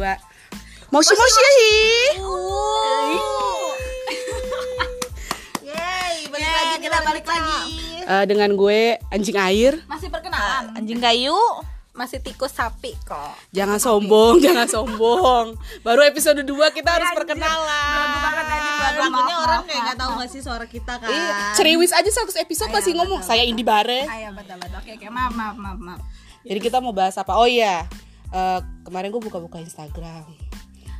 berdua. Moshi moshi hi. Yeay, balik lagi kita balik lagi. Eh, dengan gue anjing air. Masih perkenalan. Anjing kayu Masih tikus sapi kok. Jangan sombong, jangan sombong. Baru episode 2 kita harus perkenalan. banget anjing baru. Takutnya orang kayak nggak maaf. tahu nggak sih suara kita kan Ih, Ceriwis aja 100 episode masih ngomong saya Indi Bare. Ya betul betul. Oke oke maaf maaf maaf maaf. Jadi kita mau bahas apa? Oh iya. Eh, kemarin gue buka-buka Instagram.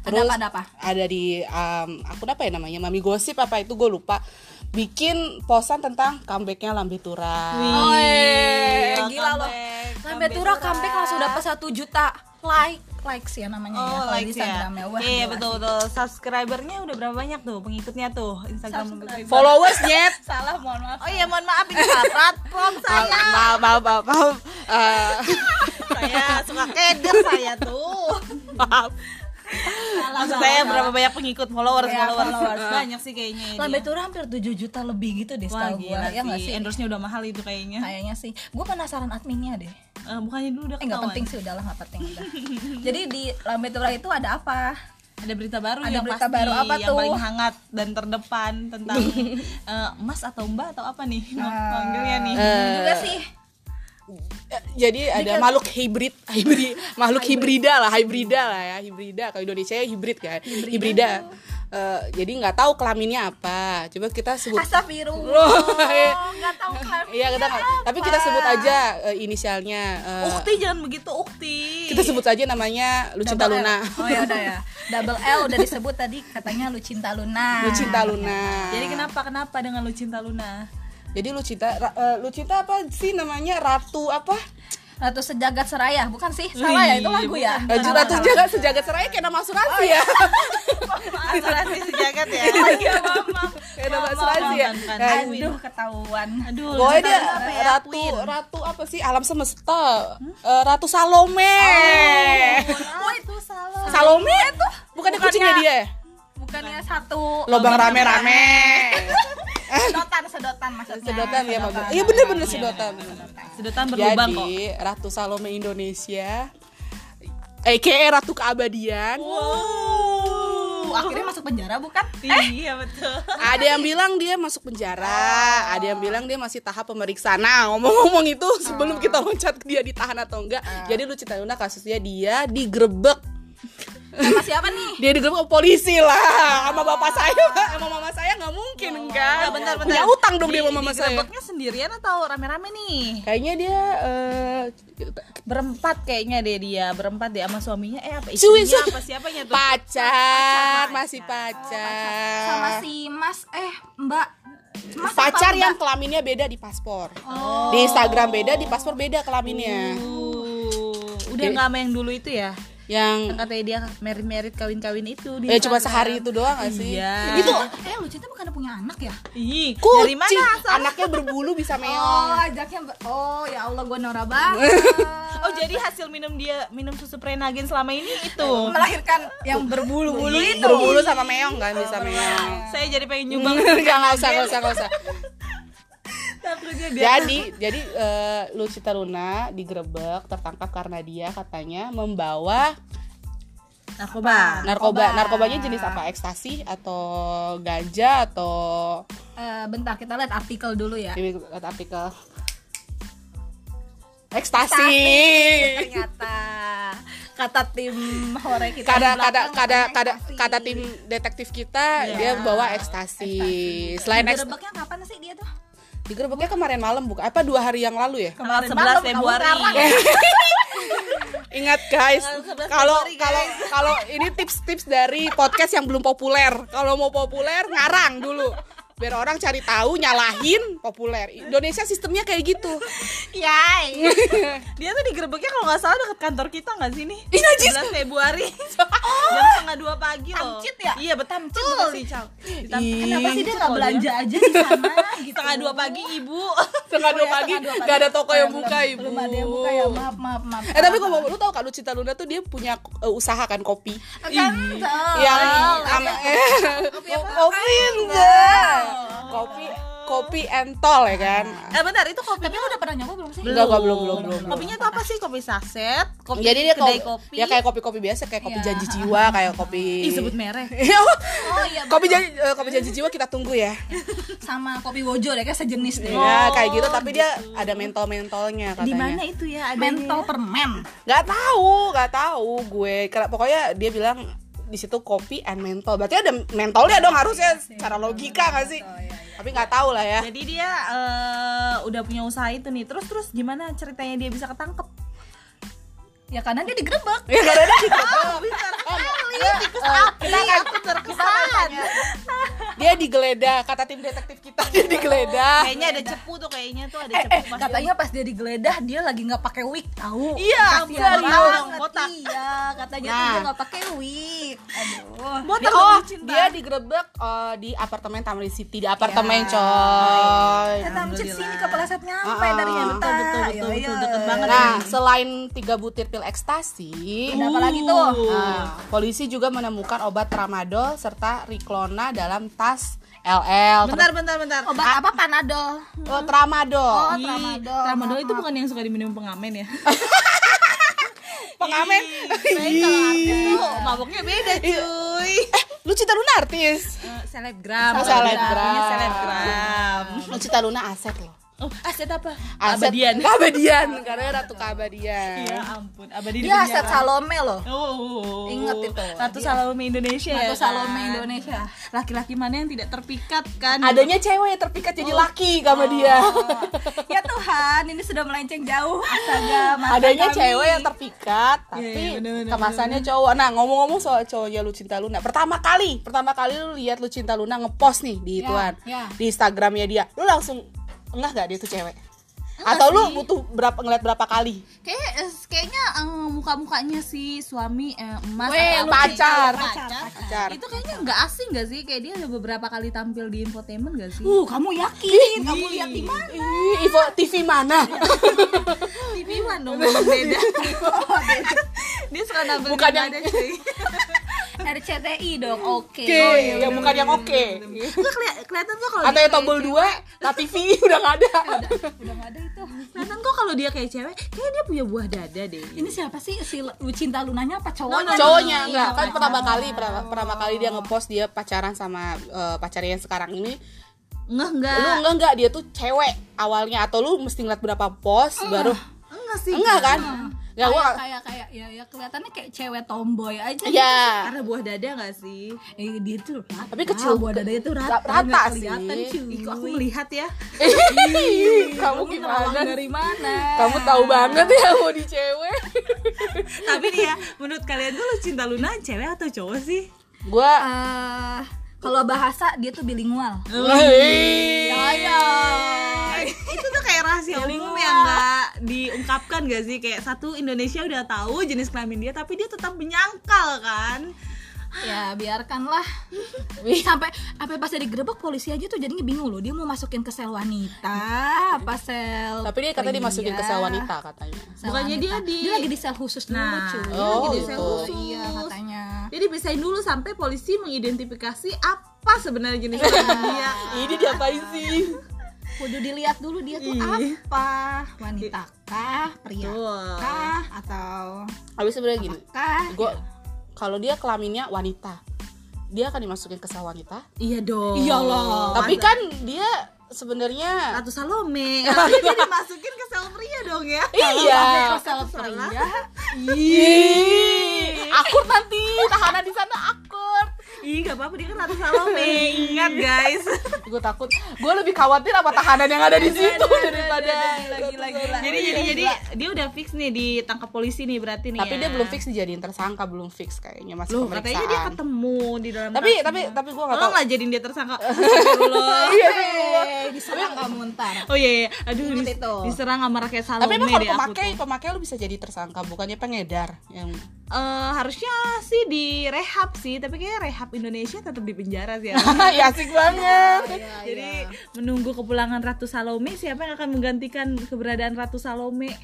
Ada apa ada apa? ada di um, akun apa ya namanya Mami Gosip apa itu gue lupa bikin posan tentang comebacknya Lambe Tura Oh, gila loh. comeback, Lambe Tura comeback langsung dapat satu juta like likes ya namanya ya Oh, kalau like di ya. Wah, Iya, betul betul. Subscribernya udah berapa banyak tuh pengikutnya tuh Instagram. followers sih. Salah mohon maaf. Oh iya, mohon maaf ini salah platform saya. maaf maaf maaf maaf Eh, saya suka keder saya tuh. maaf Maksud saya berapa banyak pengikut followers Iya, followers. followers. Banyak sih kayaknya. Lambe. Tura hampir 7 juta lebih gitu deh Wah, setahu gila gua. Ya nggak sih. Endorse-nya udah mahal itu kayaknya. Kayaknya sih. Gue penasaran adminnya deh. Eh, bukannya dulu udah Eh nggak ketahuan. penting sih udahlah nggak penting udah. Jadi di Lambe Tura itu ada apa? Ada berita baru Ada yang berita pasti, baru apa yang tuh? paling hangat dan terdepan tentang eh, Mas atau Mbak atau apa nih manggilnya nih. Ini juga sih. Jadi ada makhluk hibrid hibrid makhluk hibrida lah hibrida lah ya hibrida kalau Indonesia ya hibrid kan hibrida Eh, jadi nggak tahu kelaminnya apa coba kita sebut Astagfirullah. Iya. Nggak tahu kan. Iya kita nggak- tapi kita sebut aja eh, inisialnya eh, Ukti jangan begitu Ukti. kita sebut saja namanya Lucinta Double L. Luna Oh ya udah ya. Double L udah disebut tadi katanya Lucinta Luna. Lucinta Luna Jadi kenapa kenapa dengan Lucinta Luna? Jadi Lucinta Ra- eh, Lucinta apa sih namanya? Ratu apa? Ratu Sejagat Seraya, bukan sih? Salah ya itu lagu ya. Ratu Ratu Jagat Sejagat Seraya kayak nama asuransi ya. Asuransi sejagat ya. Iya, maaf, maaf. kayak nama asuransi ya. Aduh, ketahuan. Aduh, Pokoknya dia ya? ratu ratu apa sih? Alam semesta. Eh, ratu Salome. Oh, itu salah. Salome itu? Bukannya kucingnya dia ya? Bukannya satu lobang rame-rame sedotan, sedotan maksudnya. sedotan ya Mabel iya bener-bener sedotan. Sedotan. Berlubang kok. jadi ratu Salome Indonesia aka ratu keabadian. Uh, akhirnya masuk penjara bukan? Iya betul. ada yang bilang dia masuk penjara. Ada yang bilang dia masih tahap pemeriksaan. Nah ngomong-ngomong itu sebelum kita loncat dia ditahan atau enggak jadi Lucinta Luna kasusnya dia digerebek Sama siapa nih? dia digerebek sama polisi lah. Sama bapak saya sama mama saya nggak mungkin enggak Nah, bentar, bentar. punya utang dong dia Di- sama mama saya. digerebeknya sendirian atau rame-rame nih? kayaknya dia eh, Berempat kayaknya deh dia, berempat deh sama suaminya. Eh apa istrinya apa siapanya tuh? pacar masih pacar. Sama si Mas eh Mbak. Mas pacar yang Mbak? kelaminnya beda di paspor. Di Instagram beda di paspor beda kelaminnya. Uh, udah nggak sama yang dulu itu ya? Yang Yang katanya dia merit-merit kawin-kawin itu di ya cuma sehari itu doang gak sih Iya. itu Eh Lucinta bukan punya anak ya? Ih, kucing dari mana asal? anaknya berbulu bisa Oh, meong ajaknya ber- Oh, ya Allah gua Nora banget. Oh jadi hasil minum dia minum susu Prenagen selama ini itu. melahirkan yang berbulu-bulu itu. berbulu sama meong kan bisa meong Saya jadi pengen nyumbang. Nggak nggak usah nggak usah nggak usah Takutnya dia. jadi jadi eh, Lucita Luna digerebek tertangkap karena dia katanya membawa narkoba. narkoba narkobanya jenis apa ekstasi atau ganja atau Eh, bentar kita lihat artikel dulu ya. lihat artikel ekstasi Ternyata kata tim hore kita kada kada kada kada ekstasi. kata tim detektif kita dia bawa ekstasi selain ekstasi kapan sih dia tuh? Digerebeknya kemarin malam bukan apa dua hari yang lalu ya Kemarin malam, 11 Februari. ngarang. Ingat guys, Tanggal 11 kalau kalau kalau ini tips-tips dari podcast yang belum populer. Kalau mau populer ngarang dulu. Biar orang cari tahu, nyalahin, populer. Indonesia sistemnya kayak gitu. Yay. Dia tuh digerebeknya kalau nggak salah deket kantor kita nggak sih nih? Ih, najis. 11 Februari. Jam setengah dua pagi loh. Tamcit ya? Iya, betamcit betul sih, Cal. Kenapa sih dia nggak Loh, belanja aja di sana gitu? Setengah dua pagi, Ibu. Setengah dua Oh ya, pagi, setengah dua gak ada pagi. toko yang buka, ibu. Belum ada yang buka ya, maaf maaf maaf. Eh tapi ngomong, lu tau kan Lucita Luna tuh dia punya eh, usaha kan kopi. kan Yang tahu. ama- kopi enggak. Kopi kopi entol ya kan Eh bentar, itu kopi Tapi lu udah pernah nyoba belum sih? Enggak, enggak, belum, belum, belum, belum. Kopinya tuh apa sih? Kopi saset, kopi jadi dia kedai ko- kopi. ya kayak kopi-kopi biasa kayak kopi Iya. janji jiwa kayak kopi Ih, sebut merek. Oh iya, kopi janji eh, kopi janji jiwa kita tunggu ya sama kopi wojo deh, kayak sejenis deh. ya kayak gitu tapi dia ada mentol mentolnya Di mana katanya itu ya? Ada Mentol permen. nggak tahu nggak tahu gue Karena pokoknya dia bilang di situ kopi and mentol berarti ada mentolnya dong harusnya secara logika nggak sih tapi nggak tahu lah ya Jadi dia eh, udah punya usaha itu nih. Terus terus gimana ceritanya dia bisa ketangkep? Ya karena dia digerebek. ya karena dia gitu Pintar kita akan terkesan. dia digeledah kata tim detektif kita dia digeledah Kayaknya ada cepu tuh kayaknya tuh ada Eh, cepu eh, katanya pas dia digeledah dia lagi nggak pakai wig tahu. Iya, Kasihan botak. Iya, katanya tuh Nah. dia nggak pakai wig. Aduh. Botak Dia- oh dia digerebek eh, di apartemen Tamrin City di apartemen Ya. coy Ya, tamcit Alhamdulillah. sini kepleset nyampe Ah, dari betul, Jakarta. betul, betul, Iya, betul, iya. deket banget Nah, selain tiga butir pil ekstasi, Ada apa lagi tuh? nah, polisi juga menemukan obat tramadol serta Riklona dalam tas LL. Bentar, bentar, bentar. Obat apa Panadol? Oh, tramadol. Oh, tramadol. Tramadol itu bukan yang suka diminum pengamen ya? Pengamen. Tuh maboknya beda cuy. Lucita Luna artis. Eh, selebgram. Oh, selebgram. Iya, selebgram. Lucita Luna aset loh. Oh, aset apa? Aset Abadian. Keabadian karena ratu keabadian. Ya ampun, abadi di Dia aset Salome loh. Oh, Ingat itu. Ratu Dia- Salome Indonesia. Ratu Salome kan? Indonesia. Laki-laki mana yang tidak terpikat kan? Adanya cewek yang terpikat jadi laki sama dia. ya Tuhan, ini sudah melenceng jauh. Astaga, Adanya kami. cewek yang terpikat, Iya, tapi iya, bener, bener, kemasannya cowok. Nah, ngomong-ngomong soal cowoknya Lucinta Luna, pertama kali, pertama kali lu lihat Lucinta Luna ngepost nih di Ya, ituan, ya. di Instagramnya dia, lu langsung enggak gak dia tuh cewek? Atau lu butuh berapa ngeliat berapa kali? Kayak eh, kayaknya eh, muka-mukanya si suami eh, emas Weh, atau lu pacar. pacar, Pacar. Itu kayaknya nggak asing gak sih? Kayak dia udah beberapa kali tampil di infotainment gak sih? Uh, kamu yakin? kamu lihat di mana? Ih, Ivo TV mana? TV One dong, memang beda. dia suka nampil Bukan yang- mana, cuy. RCTI dong. Oke. Oke, iya, yang bukan yang oke. Keli- kelihatan kok kalau Atau yang tombol kayak dua, La TV udah gak ada. Udah nggak ada itu. Kelihatan kok kalau dia kayak cewek, kayak dia punya buah dada deh. Ini siapa sih si Lucinta Lunanya apa cowoknya? Cowoknya Iya, enggak, kan pacar. pertama kali pertama, pertama kali dia ngepost dia pacaran sama eh, pacarnya yang sekarang ini Enggak, enggak. lu enggak enggak dia tuh cewek awalnya atau lu mesti ngeliat berapa post baru Enggak sih. enggak kan enggak kayak, gua kayak kayak ya ya kelihatannya kayak cewek tomboy aja. ya Karena buah dada gak sih? Eh, dia tuh rata. Tapi kecil. buah dadanya tuh rata. Rata sih. Ih, aku melihat ya. kamu gimana dari mana? kamu tahu banget ya mau di cewek Tapi nih ya, menurut kalian tuh Lucinta Luna cewek atau cowok sih? gua Eh, kalau bahasa dia tuh bilingual. ya ya. itu tuh rahasia umum yang nggak diungkapkan gak sih? Kayak satu Indonesia udah tahu jenis kelamin dia tapi dia tetap menyangkal kan? Ya biarkanlah. Sampai sampai pas dia digerebek polisi aja tuh jadinya bingung loh. Dia mau masukin ke sel wanita apa sel tapi dia katanya dimasukin ke sel wanita katanya. Sel Bukannya dia di- dia lagi di sel khusus dulu Nah, cuy. oh, Lagi di gitu. sel khusus. Iya katanya. Jadi bisain dulu sampai polisi mengidentifikasi apa sebenarnya jenis kelamin dia. Ini diapain sih kudu dilihat dulu dia tuh Ih. apa? Wanita kah? Pria kah? Atau habis sebenarnya gini kah? gua kalau dia kelaminnya wanita dia akan dimasukin ke sel wanita. Iya dong. Iyalah. tapi kan dia sebenarnya Ratu Salome harusnya dia dimasukin ke sel pria dong ya. Iya. Ke sel pria. Ih, akur nanti tahanan di sana akur. Ih gak apa-apa dia kan Ratu Salome ingat guys Gue takut, gue lebih khawatir apa tahanan yang ada di situ daripada. lagi lagi lagi jadi jadi jadi dia udah fix nih ditangkap polisi nih berarti nih Tapi ya. dia belum fix dijadiin tersangka, belum fix kayaknya masih Loh, pemeriksaan. katanya dia ketemu di dalam Tapi tasnya. tapi tapi gue nggak Oh tahu. nggak jadiin dia tersangka. Iya, diserang kamu ntar Oh iya, iya. aduh dis- diserang sama rakyat Salome Tapi emang kalau pemakai pemakai lu bisa jadi tersangka, bukannya pengedar yang Eh, harusnya sih di rehab sih, tapi kayak rehab Indonesia tetap di penjara sih. ya. ya asik banget. Jadi menunggu kepulangan Ratu Salome, siapa yang akan menggantikan keberadaan Ratu Salome?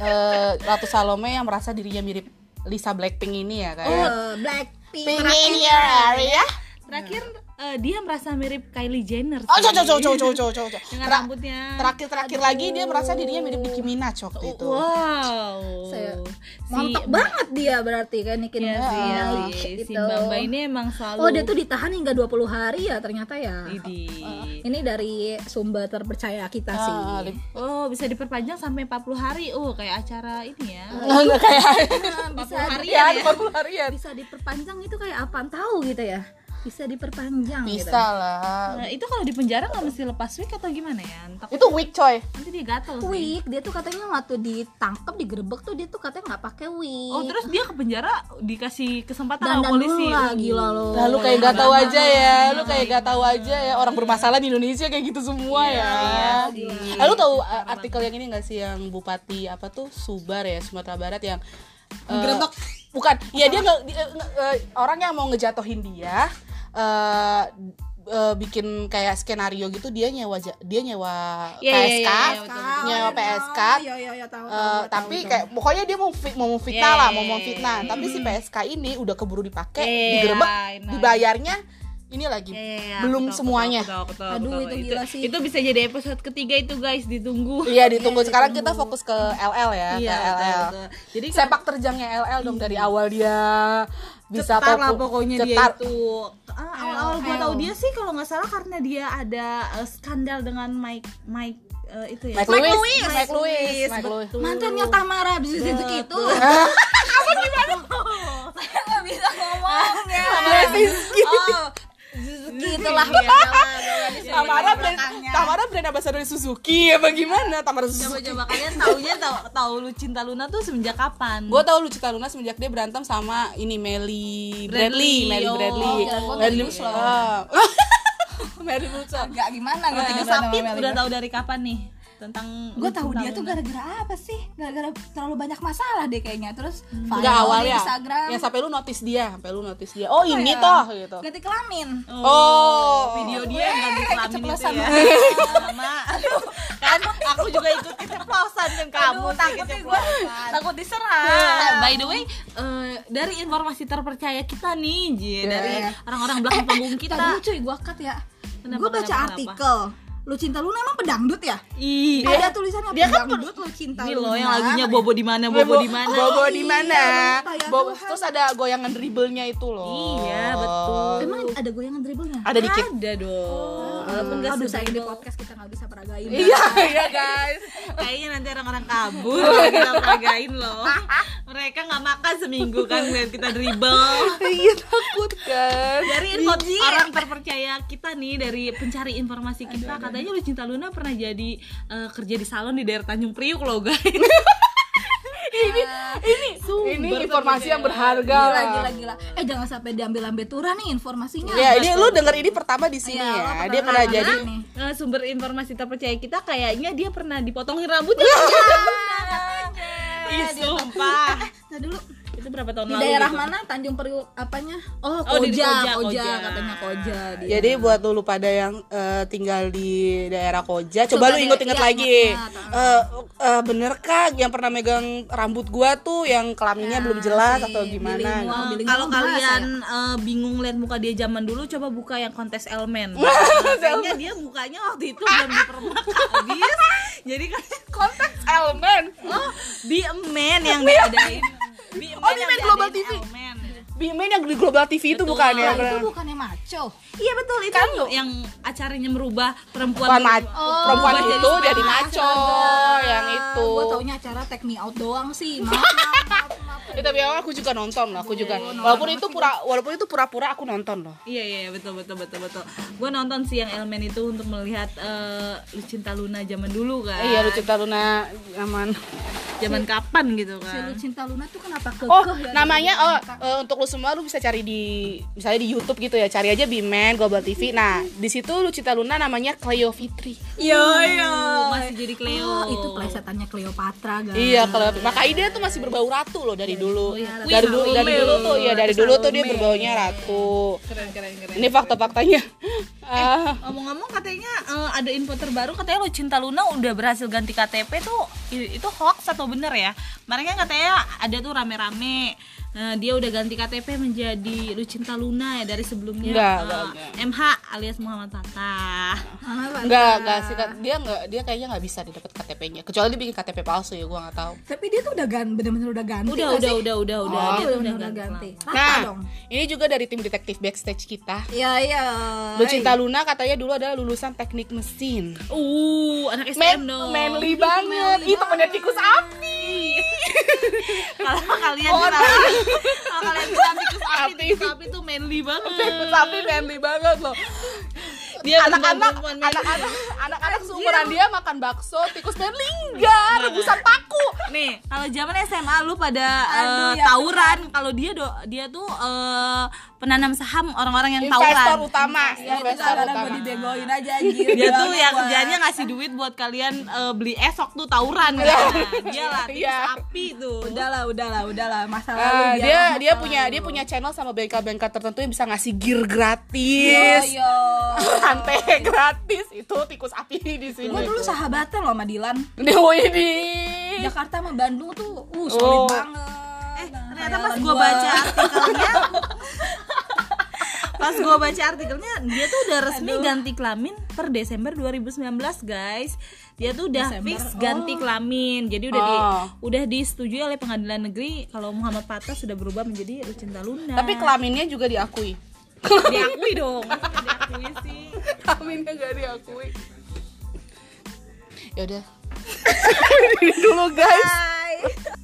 Eh, Ratu Salome yang merasa dirinya mirip Lisa Blackpink ini ya kayak. Eh, Blackpink Pink in your area. Terakhir eh, dia merasa mirip Kylie Jenner. Oh, sih. cowok, cowok, cowok, cowok, cowok, cowok. Dengan Tra- rambutnya. Terakhir-terakhir lagi dia merasa dirinya mirip Nicki Minaj waktu itu. Wow. Saya- Si- mantap banget dia berarti kan Nicki Iya Minaj iya sih. Si gitu. Mbak Mbak ini emang selalu Oh dia tuh ditahan hingga 20 hari ya ternyata ya Idi. Ini dari sumber terpercaya kita sih Ah, Oh, bisa diperpanjang sampai 40 hari. Oh, kayak acara ini ya. Nggak kayak bisa, harian ya, ya. 40 harian. bisa diperpanjang itu kayak apaan tahu gitu ya Bisa diperpanjang gitu. Bisa lah. Nah, itu kalau di penjara nggak mesti lepas wig atau gimana ya? Takut Itu weak coy. nanti dia gatel sih. Wig, dia tuh katanya waktu ditangkap digerebek tuh dia tuh katanya nggak pakai wig. Oh, terus dia ke penjara dikasih kesempatan sama dandan polisi. dulu lah gila lo. Lalu kayak gak tahu aja ya, lu kayak gak tahu aja ya orang bermasalah di Indonesia kayak gitu semua ya. Lalu tahu uh, artikel yang ini gak sih yang Bupati apa tuh Subar ya Sumatera Barat yang uh, bukan, ya dia nggak dia, nge- uh, orang yang mau ngejatuhin dia uh, uh, bikin kayak skenario gitu dia nyewa dia nyewa Iya, iya, PSK, iya, iya, betul, betul. nyewa PSK Iya iya iya tahu. Eh, tapi kayak pokoknya dia mau fi- mau fitnah Yeah, lah, yeah, mau mau yeah, fitnah. yeah. Tapi si PSK ini udah keburu dipakai, Yeah, digerebek, know. dibayarnya ini lagi ya, belum tahu, semuanya. tahu, aku tahu, aku Aduh, tahu. itu gila sih. Itu bisa jadi episode ketiga itu guys, ditunggu. Iya ditunggu. Sekarang kita fokus ke LL ya, Iya, ke betul, LL. betul. Jadi sepak terjangnya LL dong dari awal dia bisa cetar lah pokoknya dia cetar. itu Ah, awal-awal gue tahu dia sih kalau nggak salah karena dia ada eh, skandal dengan Mike Mike eh, itu ya Mike Lewis, Lewis. Mike Lewis, Mike Lewis. mantannya Tamara di situ gitu. Apa gimana? Saya nggak bisa ngomongnya. Oh, Suzuki itulah. Tamara brand, Tamara brand ambassador Suzuki apa gimana? Tamara coba Suzuki. coba kalian taunya tahu tahu lu cinta Luna tuh semenjak kapan Gue tau Lucita Luna semenjak dia berantem sama ini Melly Bradley, Bradley, Melly oh, Bradley. kira gua Melly Melly Wilson. Ah. Melly Wilson. Gak gimana Nah, gitu Sapit udah tahu dari kapan nih tentang gue tahu dia tuh gara-gara apa sih? Gara-gara terlalu banyak masalah deh kayaknya. Terus Enggak viral awal di ya. Instagram. Yang sampai lu notice dia, sampai lu notice dia. Oh, ini ya? toh gitu. ganti kelamin. Oh. video dia yang ganti kelamin itu ya. Sama kan aku juga ikut keceplosan kan kamu sih keceplosan. takut diserang. By the way eh, dari informasi terpercaya kita nih Ji, dari orang-orang belakang panggung kita. Tadi cuy gue cut ya. Kenapa, gue baca kenapa, artikel lu cinta Luna emang pedangdut ya Ih, ada tulisannya dia kan pedangdut lu cinta ini loh yang lagunya bobo di mana bobo di mana Bobo di mana? Iya, ya, Bobo- terus ada goyangan dribblenya itu loh. Iya, betul. emang ada goyangan dribblenya Ada dikit. ada dong walaupun gak aduh di podcast kita nggak bisa peragain Iya, iya guys. kayaknya nanti orang-orang kabur kita peragain loh. Mereka nggak makan seminggu kan lihat kita dribble. Iya takut kan. dari info orang terpercaya kita nih dari pencari informasi kita katanya Lucinta Luna pernah jadi eh, kerja di salon di daerah Tanjung Priuk loh guys ini ini informasi yang berharga. gila lah. gila gila eh jangan sampai diambil ambil turah nih informasinya Ya, ini lu denger ini pertama di sini Iya, ya. pertama Dia pernah jadi nih. Eh, sumber informasi terpercaya kita kayaknya dia pernah dipotongin rambutnya Ih, sumpah nah dulu itu berapa tahun di lalu daerah gitu? mana Tanjung Priuk apanya oh Oh, di Koja Koja, Koja, katanya Koja dia. Jadi buat lu pada yang eh, tinggal di daerah Koja, coba, Coba lu inget-inget iya, lagi. Eh, eh, bener kah yang pernah megang rambut gua tuh yang kelaminnya belum jelas si atau gimana? gitu? Kalau kalian eh, bingung lihat muka dia zaman dulu coba buka yang kontes Elmen kayaknya dia mukanya waktu itu belum dipermak habis jadi kan Konteks elemen. oh di Emen yang diadain Oh, Emen Global TV. Bimen yang di Global TV itu Betul. bukan ya? Itu bukannya maco iya betul itu Kan yang acaranya merubah perempuan Oh, perempuan itu jadi jadi maco yang itu. gue taunya acara take me out doang sih maaf maaf maaf, maaf. Ya, tapi aku juga nonton loh, aku juga. Walaupun itu pura walaupun itu pura-pura aku nonton loh. Iya iya betul betul betul betul. Gue nonton sih yang Elmen itu untuk melihat eh, Lucinta Luna zaman dulu kan. Iya, lu cinta Luna aman. Zaman kapan gitu si kan. Lucinta Luna tuh kenapa kekeh Oh, ya namanya oh eh, untuk lu semua lu bisa cari di misalnya di YouTube gitu ya. Cari aja Bimen Global TV. Nah, di situ lu cinta Luna namanya Cleo Fitri. Iya iya. Masih jadi Cleo. Oh, itu plesetannya Cleopatra guys Iya, kalau maka ide tuh masih berbau ratu loh dari dulu. iya. Dari dulu dari dulu tuh ya dari dulu tuh dia berbaunya ratu. Keren keren keren. Ini fakta-faktanya. Ah. Ngomong-ngomong katanya eh, ada info terbaru katanya Lucinta Luna udah berhasil ganti KTP tuh itu hoax atau bener ya? Kan katanya ada tuh rame-rame Nah, dia udah ganti KTP menjadi Lucinta Luna ya dari sebelumnya Enggak, eh, enggak, enggak. MH alias Muhammad Fatah. Enggak, enggak sih Kak. dia enggak dia kayaknya nggak bisa didapat KTP-nya. Kecuali dia bikin KTP palsu ya, gua nggak tahu. Tapi dia tuh udah gan bener-bener udah ganti Udah, udah, sih? udah, udah, udah, Oh, dia tuh udah, udah udah ganti. ganti. Nah, dong. ini juga dari tim detektif backstage kita. Iya, iya. Lucinta Luna katanya dulu adalah lulusan teknik mesin. Uh, anak Man, STM dong. manly banget. Itu temennya tikus api. Kalau kalian kalau kalian bilang tikus api, tikus api tuh manly banget. Tikus api manly banget loh. Dia Anak-anak, anak-anak, anak-anak seumuran dia makan bakso, tikus manly enggak, rebusan paku. Nih, kalau zaman SMA lu pada Aduh, eh, ya tawuran, kalau dia do, dia tuh eh, penanam saham orang-orang yang Investor tawuran. utama, Ya, itu investor karena utama. gue dibegoin aja anjir. Dia tuh ya gua. kerjanya ngasih duit buat kalian eh, beli esok tuh tawuran. Iya. Nah, dia lah Iya. api tuh. Udahlah, udahlah, udahlah. Masa lalu Ah, biarlah dia masa dia punya lalu. dia punya channel sama bengkel-bengkel tertentu yang bisa ngasih gear Yo, gratis. yo. Rantai gratis itu tikus api di sini. Gue dulu sahabatan loh sama Dilan. Di Jakarta sama Bandung tuh, uh Oh. solid banget. Eh, Nah, ternyata pas gue gua. baca gue baca artikelnya dia tuh udah resmi ganti kelamin per Desember 2019 guys dia tuh udah Desember, fix oh. ganti kelamin jadi udah di Oh. udah disetujui oleh pengadilan negeri kalau Muhammad Patah sudah berubah menjadi Lucinta Luna Tapi kelaminnya juga diakui. diakui dong diakui sih Kelaminnya gak diakui. Ya udah. Dulu guys. Bye.